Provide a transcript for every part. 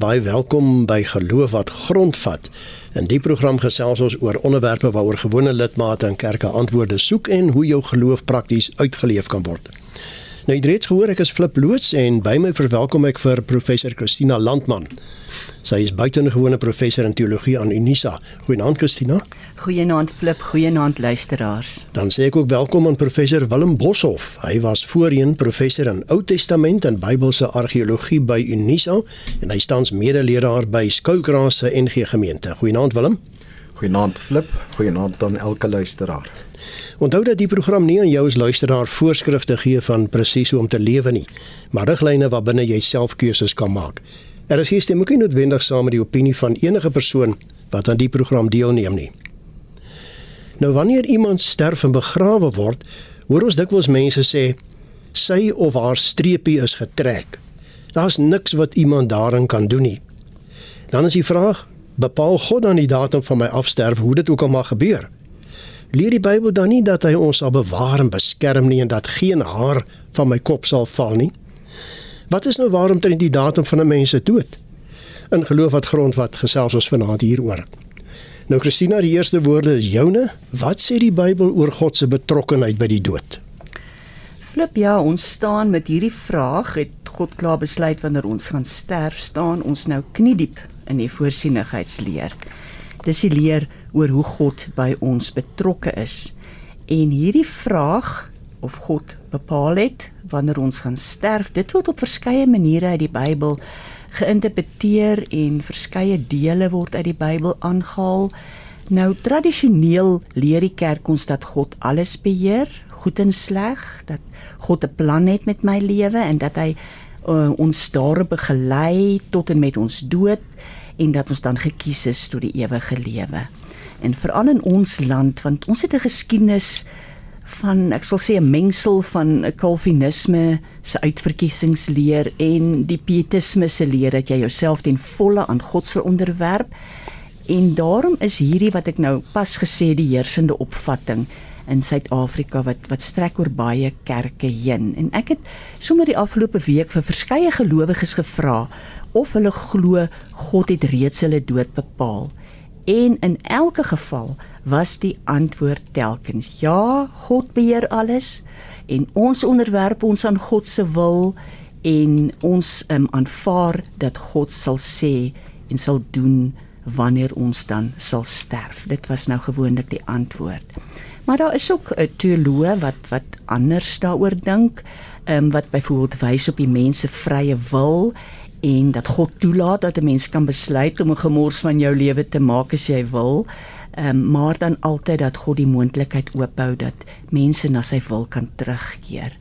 baie welkom by Geloof wat grondvat. In die program gesels ons oor onderwerpe waaroor gewone lidmate in kerke antwoorde soek en hoe jou geloof prakties uitgeleef kan word. Nou jy het reeds gehoor ek is Flip Loots en by my verwelkom ek vir professor Christina Landman. Sy is buitengewone professor in teologie aan Unisa. Goeienaand Christina. Goeienaand Flip, goeienaand luisteraars. Dan sê ek ook welkom aan professor Willem Boshoff. Hy was voorheen professor in Ou Testament en Bybelse argeologie by Unisa en hy staans medeleraar by Skoukraal se NG gemeente. Goeienaand Willem. Goeienaand Flip, goeienaand aan elke luisteraar. Onthou dat die program nie aan jou as luisteraar voorskrifte gee van presies hoe om te lewe nie, maar riglyne waarbinne jy self keuses kan maak. Er is hier stem ook nie noodwendig saam met die opinie van enige persoon wat aan die program deelneem nie. Nou wanneer iemand sterf en begrawe word, hoor ons dikwels mense sê sy of haar streepie is getrek. Daar's niks wat iemand daarin kan doen nie. Dan is die vraag, bepaal God dan die datum van my afsterwe, hoe dit ook al mag gebeur? Leer die Bybel dan nie dat hy ons sal bewaar en beskerm nie en dat geen haar van my kop sal val nie? Wat is nou waarom teen die datum van 'n mens se dood? In geloof wat grond wat gesels ons vanaand hieroor. Nou Christina, die eerste woorde is joune. Wat sê die Bybel oor God se betrokkeheid by die dood? Flip, ja, ons staan met hierdie vraag, het God klaar besluit wanneer ons gaan sterf, staan ons nou kniediep in die voorsienigheidsleer. Dis die leer oor hoe God by ons betrokke is. En hierdie vraag of God bepaal het wanneer ons gaan sterf, dit word op verskeie maniere uit die Bybel geïnterpreteer en verskeie dele word uit die Bybel aangehaal. Nou tradisioneel leer die kerk ons dat God alles beheer, goed en sleg, dat God 'n plan het met my lewe en dat hy uh, ons daar begelei tot en met ons dood en dat ons dan gekies is tot die ewige lewe. En veral in ons land want ons het 'n geskiedenis van ek sal sê 'n mengsel van 'n Calvinisme se uitverkiesingsleer en die pietisme se leer dat jy jouself ten volle aan God se onderwerp en daarom is hierdie wat ek nou pas gesê die heersende opvatting in Suid-Afrika wat wat strek oor baie kerke heen en ek het sommer die afgelope week vir verskeie gelowiges gevra of hulle glo God het reeds hulle dood bepaal. En in elke geval was die antwoord telkens ja, God beheer alles en ons onderwerp ons aan God se wil en ons um, aanvaar dat God sal sê en sal doen wanneer ons dan sal sterf. Dit was nou gewoonlik die antwoord. Maar daar is ook 'n teoloog wat wat anders daaroor dink, ehm um, wat byvoorbeeld wys op die mens se vrye wil en dat God toelaat dat 'n mens kan besluit om 'n gemors van jou lewe te maak as jy wil. Ehm um, maar dan altyd dat God die moontlikheid oophou dat mense na sy wil kan terugkeer.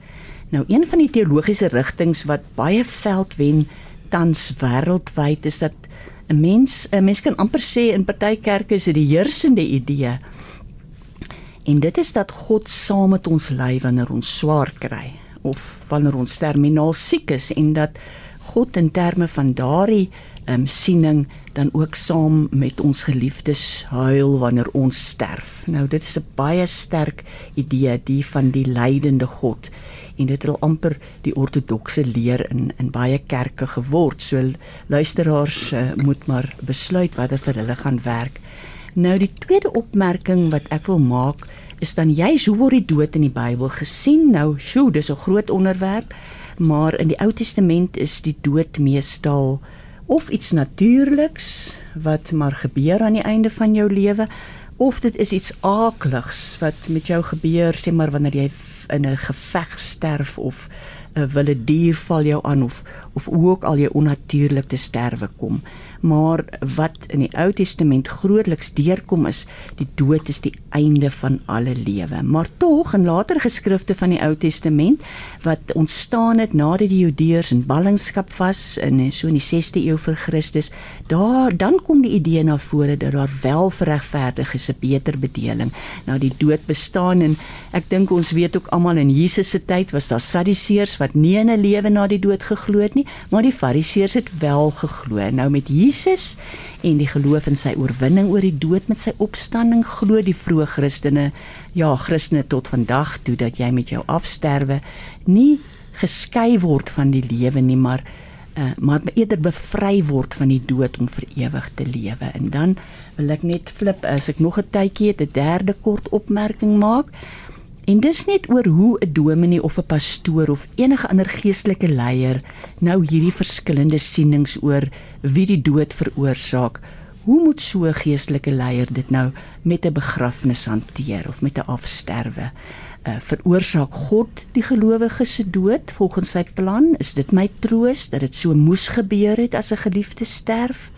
Nou een van die teologiese rigtings wat baie veld wen tans wêreldwyd is dat 'n mens 'n mens kan amper sê in party kerke is dit die heersende idee. En dit is dat God saam met ons lê wanneer ons swaar kry of wanneer ons terminaal siek is en dat God in terme van daardie um, siening dan ook saam met ons geliefdes huil wanneer ons sterf. Nou dit is 'n baie sterk idee die van die lydende God en dit het al amper die ortodokse leer in in baie kerke geword. So luisteraars uh, moet maar besluit wat vir hulle gaan werk. Nou die tweede opmerking wat ek wil maak is dan juis hoe word die dood in die Bybel gesien? Nou, sjoe, dis 'n groot onderwerp maar in die Ou Testament is die dood meestal of iets natuurliks wat maar gebeur aan die einde van jou lewe of dit is iets aakligs wat met jou gebeur sê maar wanneer jy in 'n geveg sterf of 'n wilde dier val jou aan of of ook al jy onnatuurlik te sterwe kom maar wat in die Ou Testament grootliks deurkom is die dood is die einde van alle lewe. Maar tog in later geskrifte van die Ou Testament wat ontstaan het nadat die Judeërs in ballingskap was in so in die 6de eeu voor Christus, daar dan kom die idee na vore dat daar wel verregverdig is 'n beter bedeling. Nou die dood bestaan en ek dink ons weet ook almal in Jesus se tyd was daar Sadduseërs wat nie in 'n lewe na die dood geglo het nie, maar die Fariseërs het wel geglo. Nou met Jesus Jesus en die geloof in sy oorwinning oor die dood met sy opstanding glo die vroeë Christene ja Christene tot vandag toe dat jy met jou afsterwe nie geskei word van die lewe nie maar uh, maar eerder bevry word van die dood om vir ewig te lewe. En dan wil ek net flip as ek nog 'n tydjie het 'n derde kort opmerking maak. En dis net oor hoe 'n dominee of 'n pastoor of enige ander geestelike leier nou hierdie verskillende sienings oor wie die dood veroorsaak. Hoe moet so 'n geestelike leier dit nou met 'n begrafnis hanteer of met 'n afsterwe? Uh, veroorsaak God die gelowige se dood volgens sy plan? Is dit my troos dat dit so moes gebeur het as 'n geliefde sterf?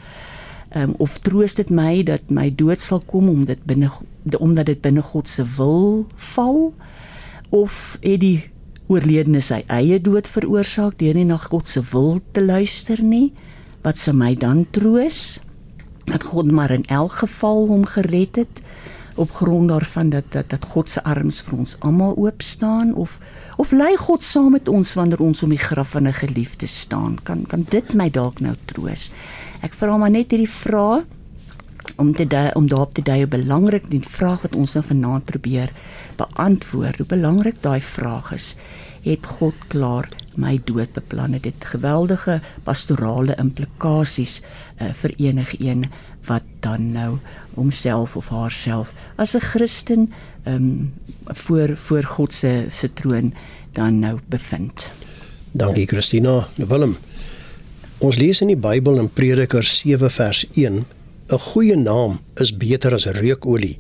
Um, of troos dit my dat my dood sal kom om dit binne omdat dit binne God se wil val? Of het die oorledene sy eie dood veroorsaak deur nie na God se wil te luister nie? Wat sou my dan troos? Dat God maar in elk geval hom gered het? op grond daarvan dat dat dat God se arms vir ons almal oop staan of of lê God saam met ons wanneer ons om die graf van 'n geliefde staan kan kan dit my dalk nou troos ek vra maar net hierdie vraag om te die, om daarop te dui hoe belangrik die vraag wat ons nou vanaand probeer beantwoord hoe belangrik daai vraag is het God klaar my dood beplan het dit geweldige pastorale implikasies uh, vir enige een wat dan nou homself of haarself as 'n Christen ehm um, voor voor God se se troon dan nou bevind. Dankie Christina. Willem. Ons lees in die Bybel in Prediker 7 vers 1: 'n Goeie naam is beter as reukolie.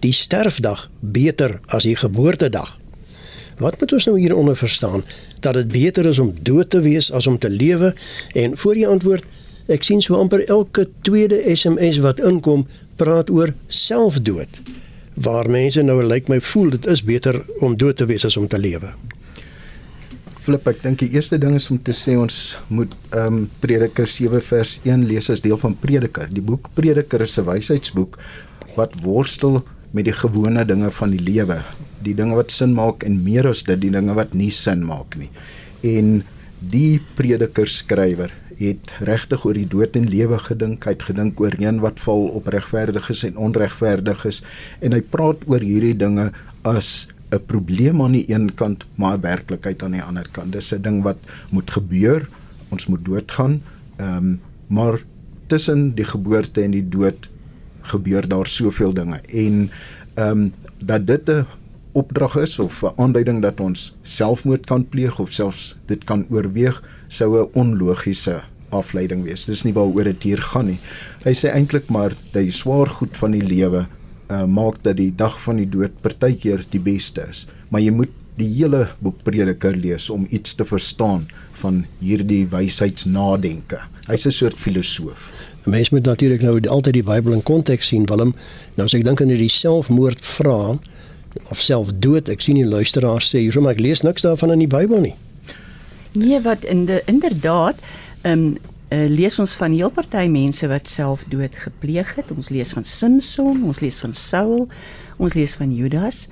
Die sterfdag beter as die geboortedag. Wat moet ons nou hieronder verstaan? Dat dit beter is om dood te wees as om te lewe? En voor jy antwoord, ek sien so amper elke tweede SMS wat inkom, praat oor selfdood. Waar mense nou lyk like my voel dit is beter om dood te wees as om te lewe. Flip, ek dink die eerste ding is om te sê ons moet ehm um, Prediker 7 vers 1 lees as deel van Prediker. Die boek Prediker is 'n wysheidsboek wat worstel met die gewone dinge van die lewe, die dinge wat sin maak en meer as dit die dinge wat nie sin maak nie. En die prediker skrywer het regtig oor die dood en lewe gedink, hy het gedink oor een wat val op regverdiges en onregverdiges en hy praat oor hierdie dinge as 'n probleem aan die een kant, maar 'n werklikheid aan die ander kant. Dis 'n ding wat moet gebeur. Ons moet doodgaan. Ehm um, maar tussen die geboorte en die dood gebeur daar soveel dinge en ehm um, dat dit 'n opdrag is of 'n aanduiding dat ons selfmoord kan pleeg of selfs dit kan oorweeg sou 'n onlogiese afleiding wees. Dis nie waaroor dit hier gaan nie. Hy sê eintlik maar dat die swaar goed van die lewe uh, maak dat die dag van die dood partykeer die beste is. Maar jy moet die hele boek Prediker lees om iets te verstaan van hierdie wysheidsnadenke. Hy's 'n soort filosoof. 'n Mens moet natuurlik nou altyd die Bybel in konteks sien, Willem. Nou as ek dink aan hierdie selfmoord vra of selfdood, ek sien die luisteraars sê hierso maar ek lees niks daarvan in die Bybel nie. Nee, wat in de, inderdaad, ehm um, uh, lees ons van heel party mense wat selfdood gepleeg het. Ons lees van Samson, ons lees van Saul, ons lees van Judas.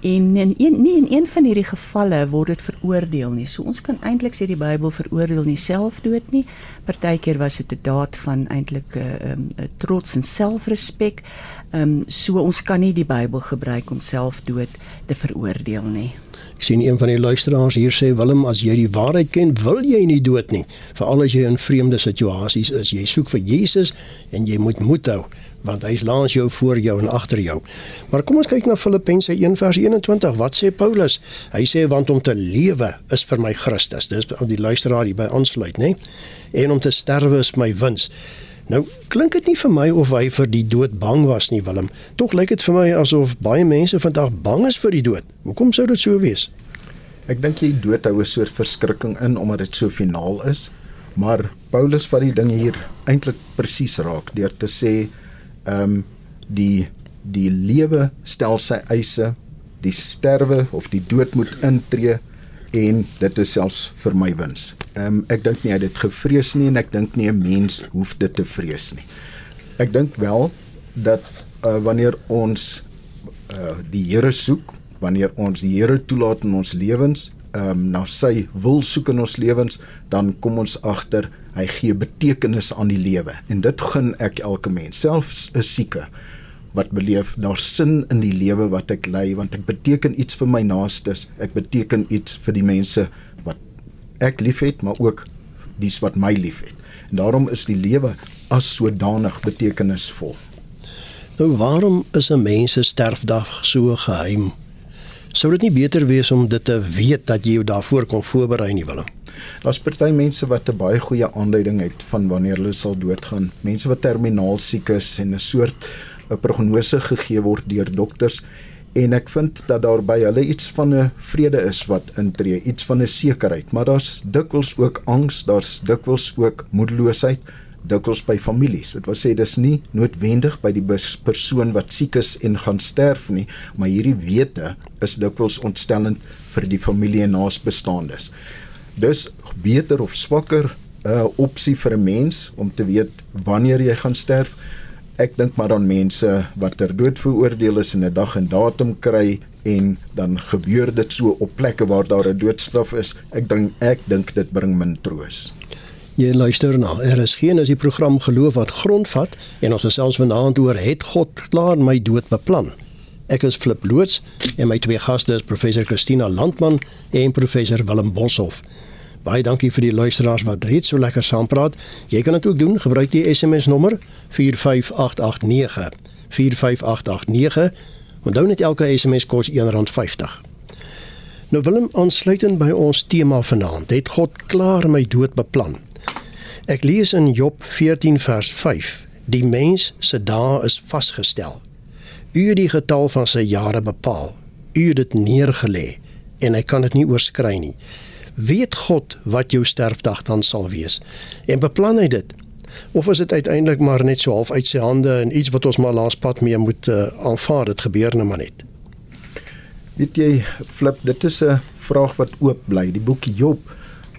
En in een nie in een van hierdie gevalle word dit veroordeel nie. So ons kan eintlik sê die Bybel veroordeel nie selfdood nie. Partykeer was dit 'n daad van eintlik 'n uh, um, uh, trots en selfrespek. Ehm um, so ons kan nie die Bybel gebruik om selfdood te veroordeel nie. Ek sien een van die luisteraars hier sê Willem, as jy die waarheid ken, wil jy nie dood nie, veral as jy in vreemde situasies is. Jy soek vir Jesus en jy moet moed hou want hy's langs jou voor jou en agter jou. Maar kom ons kyk na Filippense 1:21. Wat sê Paulus? Hy sê want om te lewe is vir my Christus. Dis die luisteraar hier by aansluit, nê? En om te sterwe is my wins. Nou klink dit nie vir my of hy vir die dood bang was nie, Willem. Tog lyk dit vir my asof baie mense vandag bang is vir die dood. Hoekom sou dit so wees? Ek dink die dood hou 'n soort verskrikking in omdat dit so finaal is. Maar Paulus vat die ding hier eintlik presies raak deur te sê ehm um, die die lewe stel sy eise, die sterwe of die dood moet intree en dit is selfs vir my wins. Ehm um, ek dink nie hy het dit gevrees nie en ek dink nie 'n mens hoef dit te vrees nie. Ek dink wel dat uh, wanneer ons uh, die Here soek, wanneer ons die Here toelaat in ons lewens, ehm um, na sy wil soek in ons lewens, dan kom ons agter hy gee betekenis aan die lewe. En dit gun ek elke mens, selfs 'n sieke wat beleef daar sin in die lewe wat ek lei want ek beteken iets vir my naastes ek beteken iets vir die mense ek liefhet maar ook dies wat my liefhet. En daarom is die lewe as sodanig betekenisvol. Nou waarom is 'n mens se sterfdag so geheim? Sou dit nie beter wees om dit te weet dat jy jou daarvoor kon voorberei nie, Willem? Daar's party mense wat 'n baie goeie aanduiding het van wanneer hulle sal doodgaan. Mense wat terminaal siek is en 'n soort 'n prognose gegee word deur dokters en ek vind dat daar by hulle iets van 'n vrede is wat intree, iets van 'n sekerheid, maar daar's dikwels ook angs, daar's dikwels ook moedeloosheid, dikwels by families. Dit wil sê dis nie noodwendig by die persoon wat siek is en gaan sterf nie, maar hierdie wete is dikwels ontstellend vir die familie en naasbestaandes. Dis beter of swakker 'n uh, opsie vir 'n mens om te weet wanneer jy gaan sterf ek dink maar aan mense wat ter dood veroordeel is en 'n dag en datum kry en dan gebeur dit so op plekke waar daar 'n doodstraf is. Ek dink ek dink dit bring min troos. Jy luister na. Er is geen as die program geloof wat grondvat en ons selfs vanaand oor het God klaar my dood beplan. Ek is Flip Loots en my twee gaste is professor Christina Landman en professor Willem Boshoff. Baie dankie vir die luisteraars wat reeds so lekker saampraat. Jy kan dit ook doen. Gebruik die SMS nommer 45889. 45889. Onthou net elke SMS kos R1.50. Nou Willem, aansluitend by ons tema vanaand, het God klaar my dood beplan. Ek lees in Job 14 vers 5: Die mens se dae is vasgestel. U het die getal van sy jare bepaal. U het dit neergelê en hy kan dit nie oorskry nie weet God wat jou sterfdag dan sal wees? En beplan hy dit? Of is dit uiteindelik maar net so half uit sy hande en iets wat ons maar laas pad mee moet uh, aanvaar? Dit gebeur net maar net. Weet jy flip dit is 'n vraag wat oop bly. Die boek Job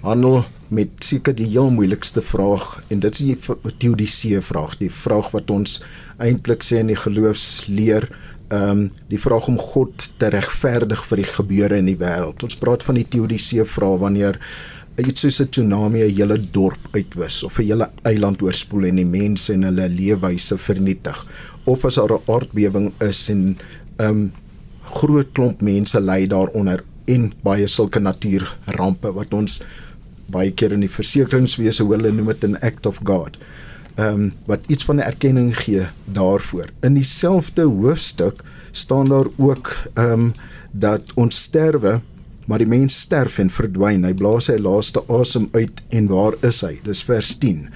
handel met seker die heel moeilikste vraag en dit is die teodiseë vraag die vraag wat ons eintlik sê in die geloofsleer ehm um, die vraag om God te regverdig vir die gebeure in die wêreld. Ons praat van die teodisee vra wanneer iets soos 'n tsunami 'n hele dorp uitwis of 'n hele eiland oorspoel en die mense en hulle leefwyse vernietig of as daar 'n aardbewing is en ehm um, groot klomp mense ly daaronder en baie sulke natuurrampe wat ons baie keer in die versekeringswese hoor hulle noem dit 'n act of God ehm um, wat iets van 'n erkenning gee daarvoor. In dieselfde hoofstuk staan daar ook ehm um, dat ons sterwe, maar die mens sterf en verdwyn. Hy blaas sy laaste asem uit en waar is hy? Dis vers 10.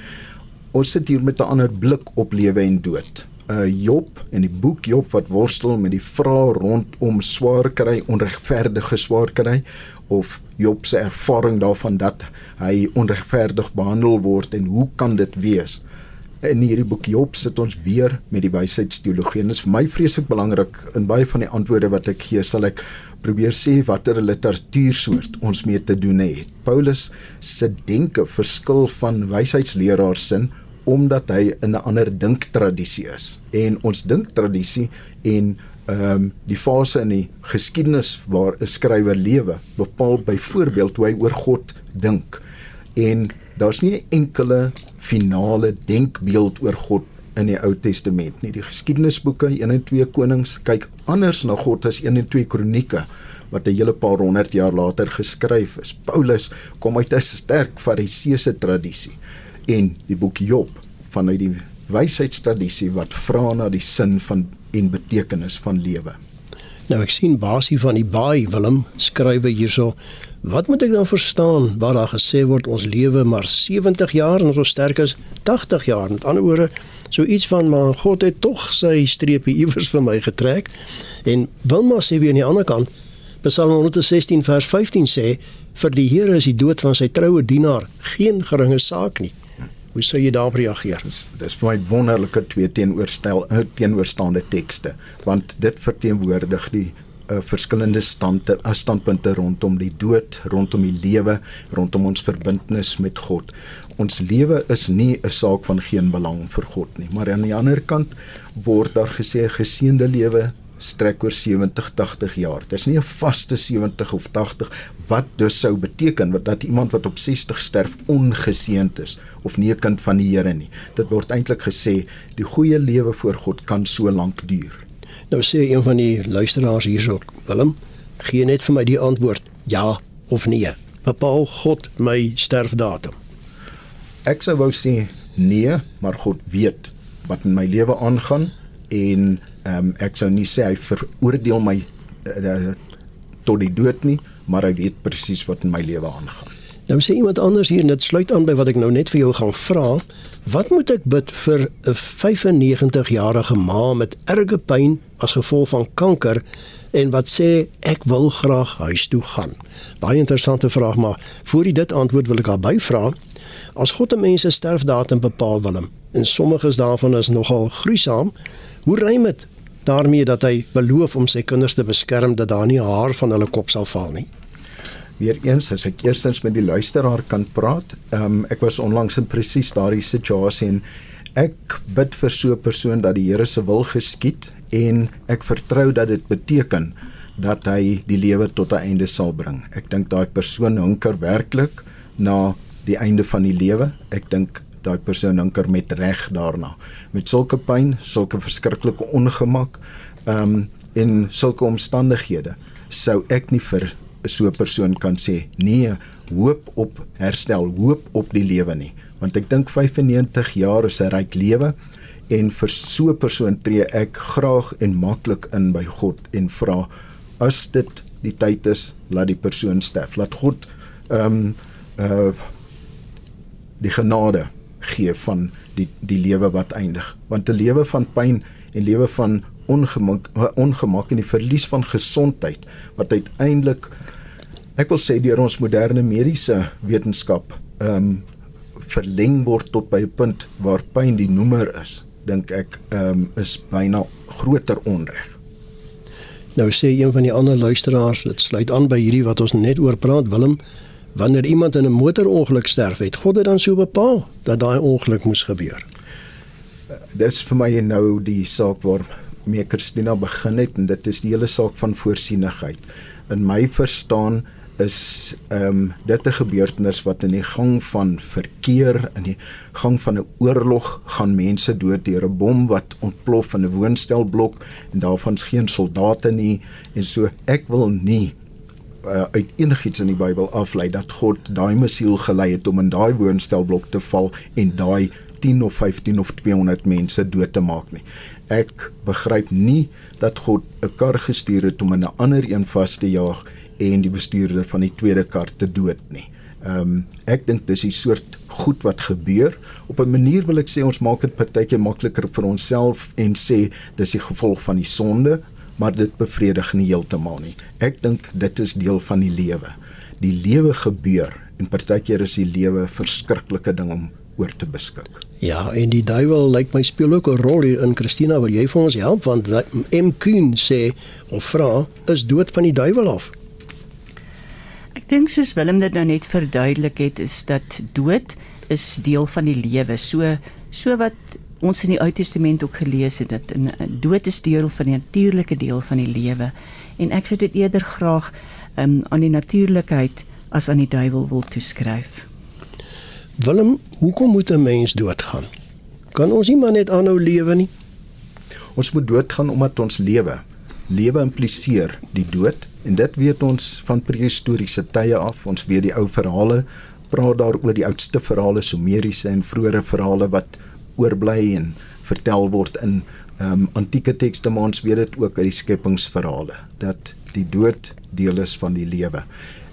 Ons sit hier met 'n ander blik op lewe en dood. uh, Job en die boek Job wat worstel met die vrae rondom swaar kry, onregverdige swaar kry of Job se ervaring daarvan dat hy onregverdig behandel word en hoe kan dit wees? In hierdie boek Job sit ons weer met die wysheidsteologie en dit is vir my vreeslik belangrik in baie van die antwoorde wat ek gee sal ek probeer sê watter literatuursoort ons mee te doen het. Paulus se denke verskil van wysheidsleraars sin omdat hy in 'n ander dinktradisie is. En ons dinktradisie en ehm um, die fase in die geskiedenis waar 'n skrywer lewe bepaal byvoorbeeld hoe hy oor God dink. En daar's nie 'n enkele finale denkbeeld oor God in die Ou Testament nie. Die geskiedenisboeke 1 en 2 Konings kyk anders na God as 1 en 2 Kronieke wat 'n hele paar honderd jaar later geskryf is. Paulus kom uit 'n sterk fariseëse tradisie en die boek Job vanuit die wysheidstradisie wat vra na die sin van en betekenis van lewe. Nou ek sien basie van die baie Willem skrywe hierso Wat moet ek dan verstaan waar daar gesê word ons lewe maar 70 jaar en ons so sterk is 80 jaar? Met ander woorde, so iets van maar God het tog sy streepie iewers vir my getrek. En wil maar sê wie aan die ander kant Psalm 116 vers 15 sê vir die Here is die dood van sy troue dienaar geen geringe saak nie. Hoe sou jy daarop reageer? Dis, vir my wonderlike twee teenoorgestel eh, teenoorstaande tekste want dit verteenwoordig die uh, verskillende stande uh, standpunte rondom die dood, rondom die lewe, rondom ons verbintenis met God. Ons lewe is nie 'n saak van geen belang vir God nie, maar aan die ander kant word daar gesê 'n geseënde lewe strek oor 70 80 jaar. Dis nie 'n vaste 70 of 80 wat dus sou beteken wat dat iemand wat op 60 sterf ongeseënd is of nie 'n kind van die Here nie. Dit word eintlik gesê die goeie lewe voor God kan so lank duur. Nou sê een van die luisteraars hierso, Willem, gee net vir my die antwoord ja of nee. Bepaal God my sterfdatum. ek sou wou sê nee, maar God weet wat in my lewe aangaan en ehm um, ek sou nie sê hy veroordeel my uh, tot die dood nie, maar hy weet presies wat in my lewe aangaan. Nou sê iemand anders hier net sluit aan by wat ek nou net vir jou gaan vra. Wat moet ek bid vir 'n 95-jarige ma met erge pyn as gevolg van kanker en wat sê ek wil graag huis toe gaan? Baie interessante vraag, maar voor jy dit antwoord wil ek haar byvra. As God 'n mens se sterfdatum bepaal wil hom en sommiges daarvan is nogal gruisam, hoe rym dit daarmee dat hy beloof om sy kinders te beskerm dat daar nie haar van hulle kop sal val nie? Weereens as ek eerstens met die luisteraar kan praat, um, ek was onlangs in presies daardie situasie en ek bid vir so 'n persoon dat die Here se wil geskied en ek vertrou dat dit beteken dat hy die lewe tot 'n einde sal bring. Ek dink daai persoon hunker werklik na die einde van die lewe. Ek dink daai persoon hunker met reg daarna. Met sulke pyn, sulke verskriklike ongemak, ehm um, in sulke omstandighede sou ek nie vir so 'n persoon kan sê nee, hoop op herstel, hoop op die lewe nie, want ek dink 95 jaar is 'n ryk lewe en vir so 'n persoon tree ek graag en maklik in by God en vra as dit die tyd is, laat die persoon sterf. Laat God ehm um, uh die genade gee van die die lewe wat eindig. Want 'n lewe van pyn en lewe van ongemak ongemak en die verlies van gesondheid wat uiteindelik ek wil sê deur ons moderne mediese wetenskap ehm um, verleng word tot by 'n punt waar pyn die noemer is dink ek ehm um, is byna groter onreg Nou sê een van die ander luisteraars dit sluit aan by hierdie wat ons net oor praat Willem wanneer iemand in 'n motorongeluk sterf het God het dan so bepaal dat daai ongeluk moes gebeur? Uh, Dis vir my nou die saak waar mee Christina begin het en dit is die hele saak van voorsienigheid. In my verstaan is ehm um, dit 'n gebeurtenis wat in die gang van verkeer in die gang van 'n oorlog gaan mense dood deur 'n bom wat ontplof in 'n woonstelblok en daarvan's geen soldate nie. En so ek wil nie uh, uit enigiets in die Bybel aflei dat God daai missiel gelei het om in daai woonstelblok te val en daai 10 of 15 of 200 mense dood te maak nie. Ek begryp nie dat God 'n kar gestuur het om in 'n ander een vas te jaag en die bestuurder van die tweede kar te dood nie. Ehm um, ek dink dis die soort goed wat gebeur. Op 'n manier wil ek sê ons maak dit partykeer makliker vir onsself en sê dis die gevolg van die sonde, maar dit bevredig nie heeltemal nie. Ek dink dit is deel van die lewe. Die lewe gebeur en partykeer is die lewe 'n verskriklike ding om oor te beskik. Ja, en die duiwel lyk like my speel ook 'n rol hier in Christina, wil jy vir ons help want M Kuhn sê of vra is dood van die duiwel af? Ek dink soos Willem dit nou net verduidelik het, is dat dood is deel van die lewe. So so wat ons in die Ou Testament ook gelees het dat in dood is deel van die natuurlike deel van die lewe. En ek sou dit eerder graag um, aan die natuurlikheid as aan die duiwel wil toeskryf. Willem, hoekom moet 'n mens doodgaan? Kan ons nie maar net aanhou lewe nie? Ons moet doodgaan omdat ons lewe. Lewe impliseer die dood En dit weet ons van prehistoriese tye af. Ons weet die ou verhale praat daaroor die oudste verhale, Sumeriese en vroeëre verhale wat oorbly en vertel word in ehm um, antieke tekste, maar ons weet dit ook uit die skepingsverhale dat die dood deel is van die lewe.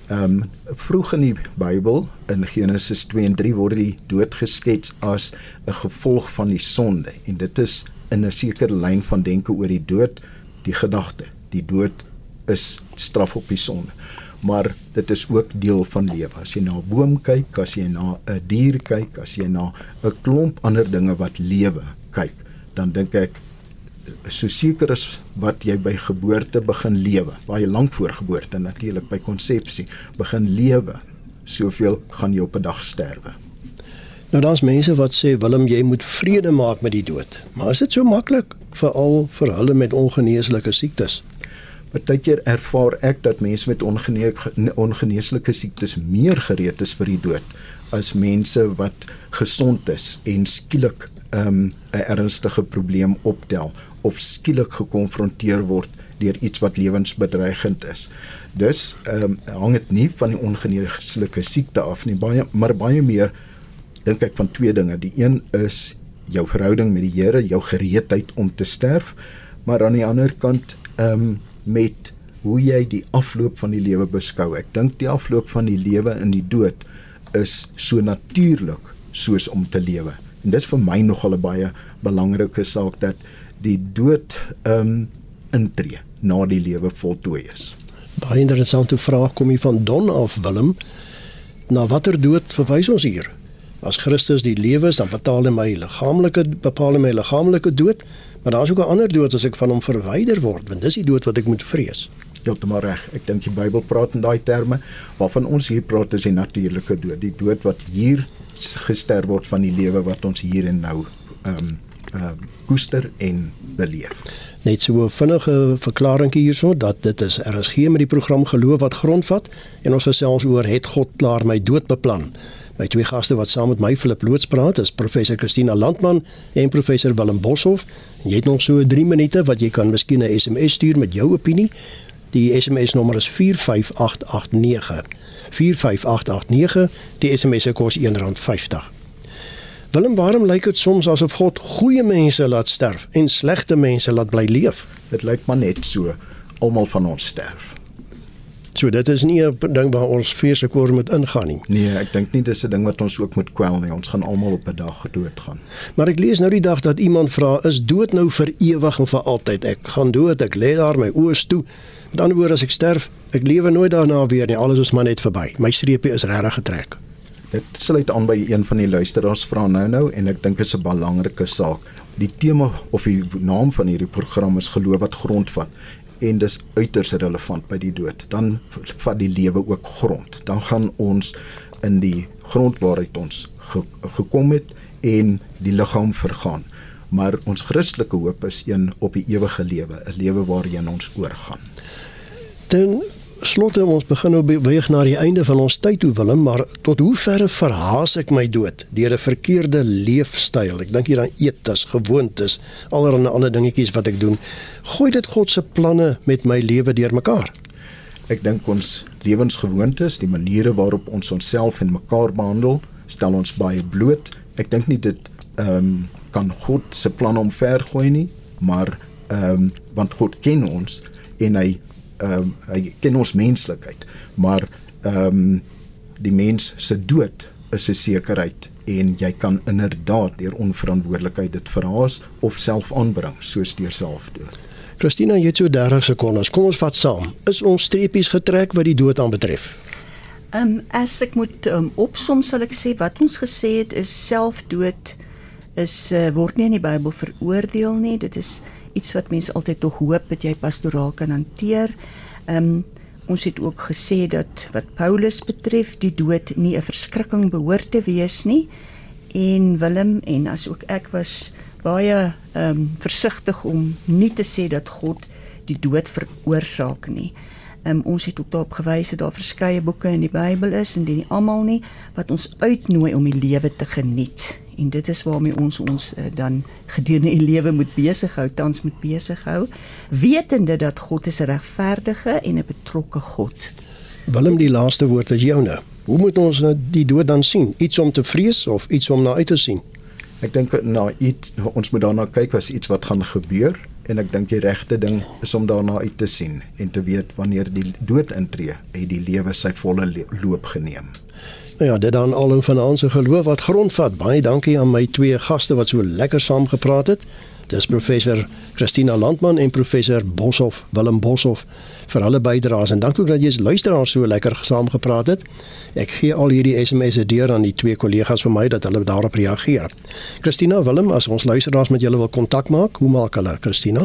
Ehm um, vroeg in die Bybel in Genesis 2 en 3 word die dood geskets as 'n gevolg van die sonde en dit is in 'n sekere lyn van denke oor die dood, die gedagte, die dood is straf op die sonde. Maar dit is ook deel van lewe. As jy na 'n boom kyk, as jy na 'n dier kyk, as jy na 'n klomp ander dinge wat lewe kyk, dan dink ek so seker as wat jy by geboorte begin lewe, baie lank voor geboorte natuurlik by konsepsie begin lewe, soveel gaan jy op 'n dag sterwe. Nou daar's mense wat sê Willem jy moet vrede maak met die dood. Maar is dit so maklik veral vir hulle met ongeneeslike siektes? Partykeer ervaar ek dat mense met ongeneeslike siektes meer gereed is vir die dood as mense wat gesond is en skielik um, 'n um, ernstige probleem optel of skielik gekonfronteer word deur iets wat lewensbedreigend is. Dus ehm um, hang dit nie van die ongeneeslike siekte af nie, baie maar baie meer dink ek van twee dinge. Die een is jou verhouding met die Here, jou gereedheid om te sterf, maar aan die ander kant ehm um, met hoe jy die afloop van die lewe beskou. Ek dink die afloop van die lewe in die dood is so natuurlik soos om te lewe. En dis vir my nogal 'n baie belangrike saak dat die dood ehm um, intree na die lewe voltooi is. Baie interessante vraag kom hier van Don af Willem. Na watter dood verwys ons hier? As Christus die lewe is, dan bepaal hy my liggaamlike bepaal hy my liggaamlike dood, maar daar's ook 'n ander dood as ek van hom verwyder word, want dis die dood wat ek moet vrees. Heeltemal reg. Ek dink die Bybel praat in daai terme waarvan ons hier praat is die natuurlike dood, die dood wat hier gesterf word van die lewe wat ons hier en nou ehm um, ehm um, koester en beleef net so 'n vinnige verklaring hierso dat dit is RSG met die program geloof wat grondvat en ons gesels oor het God klaar my dood beplan. My twee gaste wat saam met my Flip loods praat is professor Christina Landman en professor Willem Boshoff. En jy het nog so 3 minute wat jy kan miskien 'n SMS stuur met jou opinie. Die SMS nommer is 45889. 45889. Die SMS se kos R1.50. Willem, waarom lyk dit soms asof God goeie mense laat sterf en slegte mense laat bly leef? Dit lyk maar net so almal van ons sterf. So dit is nie 'n ding waar ons vreeslik oor moet ingaan nie. Nee, ek dink nie dis 'n ding wat ons ook moet kwel nie. Ons gaan almal op 'n dag doodgaan. Maar ek lees nou die dag dat iemand vra, is dood nou vir ewig en vir altyd? Ek gaan dood, ek lê daar my oë toe. Met ander woorde as ek sterf, ek lewe nooit daarna weer nie. Alles is maar net verby. My streepie is regtig getrek. Dit sluit aan by een van die luisteraars vra nou nou en ek dink dit is 'n belangrike saak. Die tema of die naam van hierdie program is geloof wat grondvat en dis uiters relevant by die dood. Dan vat die lewe ook grond. Dan gaan ons in die grond waaruit ons ge gekom het en die liggaam vergaan. Maar ons Christelike hoop is een op die ewige lewe, 'n lewe waarheen ons oorgaan. Dan slotte ons begin nou beweeg na die einde van ons tyd toe Willem, maar tot hoe ver verhaas ek my dood deur 'n verkeerde leefstyl? Ek dink hier aan eetes, gewoontes, allerlei ander dingetjies wat ek doen. Gooi dit God se planne met my lewe deurmekaar. Ek dink ons lewensgewoontes, die maniere waarop ons onsself en mekaar behandel, stel ons baie bloot. Ek dink nie dit ehm um, kan God se plan omvergooi nie, maar ehm um, want God ken ons en hy ehm um, hy ken ons menslikheid, maar ehm um, die mens se dood is 'n sekerheid en jy kan inderdaad deur onverantwoordelikheid dit verhaas of self aanbring soos deur selfdood. Christina, jy het so 30 sekondes. Kom ons vat saam. Is ons streepies getrek wat die dood aanbetref? Ehm um, as ek moet um, opsom sal ek sê wat ons gesê het is selfdood is uh, word nie in die Bybel veroordeel nie. Dit is iets wat mense altyd tog hoop dat jy pastoraal kan hanteer. Ehm um, ons het ook gesê dat wat Paulus betref, die dood nie 'n verskrikking behoort te wees nie. En Willem en as ook ek was baie ehm um, versigtig om nie te sê dat God die dood veroorsaak nie. Ehm um, ons het ook daarop gewys dat daar verskeie boeke in die Bybel is en dit nie almal nie wat ons uitnooi om die lewe te geniet en dit is waarmee ons ons uh, dan gedurende die lewe moet besig hou, tans moet besig hou, wetende dat God is 'n regverdige en 'n betrokke God. Willem die laaste woord is joune. Hoe moet ons nou die dood dan sien? Iets om te vrees of iets om na uit te sien? Ek dink nou iets ons moet daarna kyk was iets wat gaan gebeur en ek dink die regte ding is om daarna uit te sien en te weet wanneer die dood intree, het die lewe sy volle loop geneem. Nou ja, dit dan al in vanaand se geloof wat grondvat. Baie dankie aan my twee gaste wat so lekker saam gepraat het. Dis professor Christina Landman en professor Boshoff, Willem Boshoff vir hulle bydraes en dankie ook dat jy as luisteraar so lekker saam gepraat het. Ek gee al hierdie SMS'e deur aan die twee kollegas vir my dat hulle daarop reageer. Christina, Willem, as ons luisteraars met julle wil kontak maak, hoe maak hulle, Christina?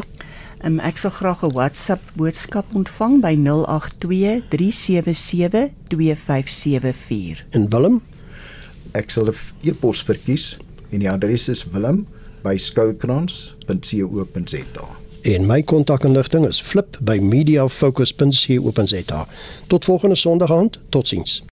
Um, ek sal graag 'n WhatsApp boodskap ontvang by 082 377 2574. En Willem? Ek sal 'n e-pos verkies en die adres is willem@skoukrans.co.za. En my kontakinligting is flip by mediafocus.co.za. Tot volgende Sondag aand. Totsiens.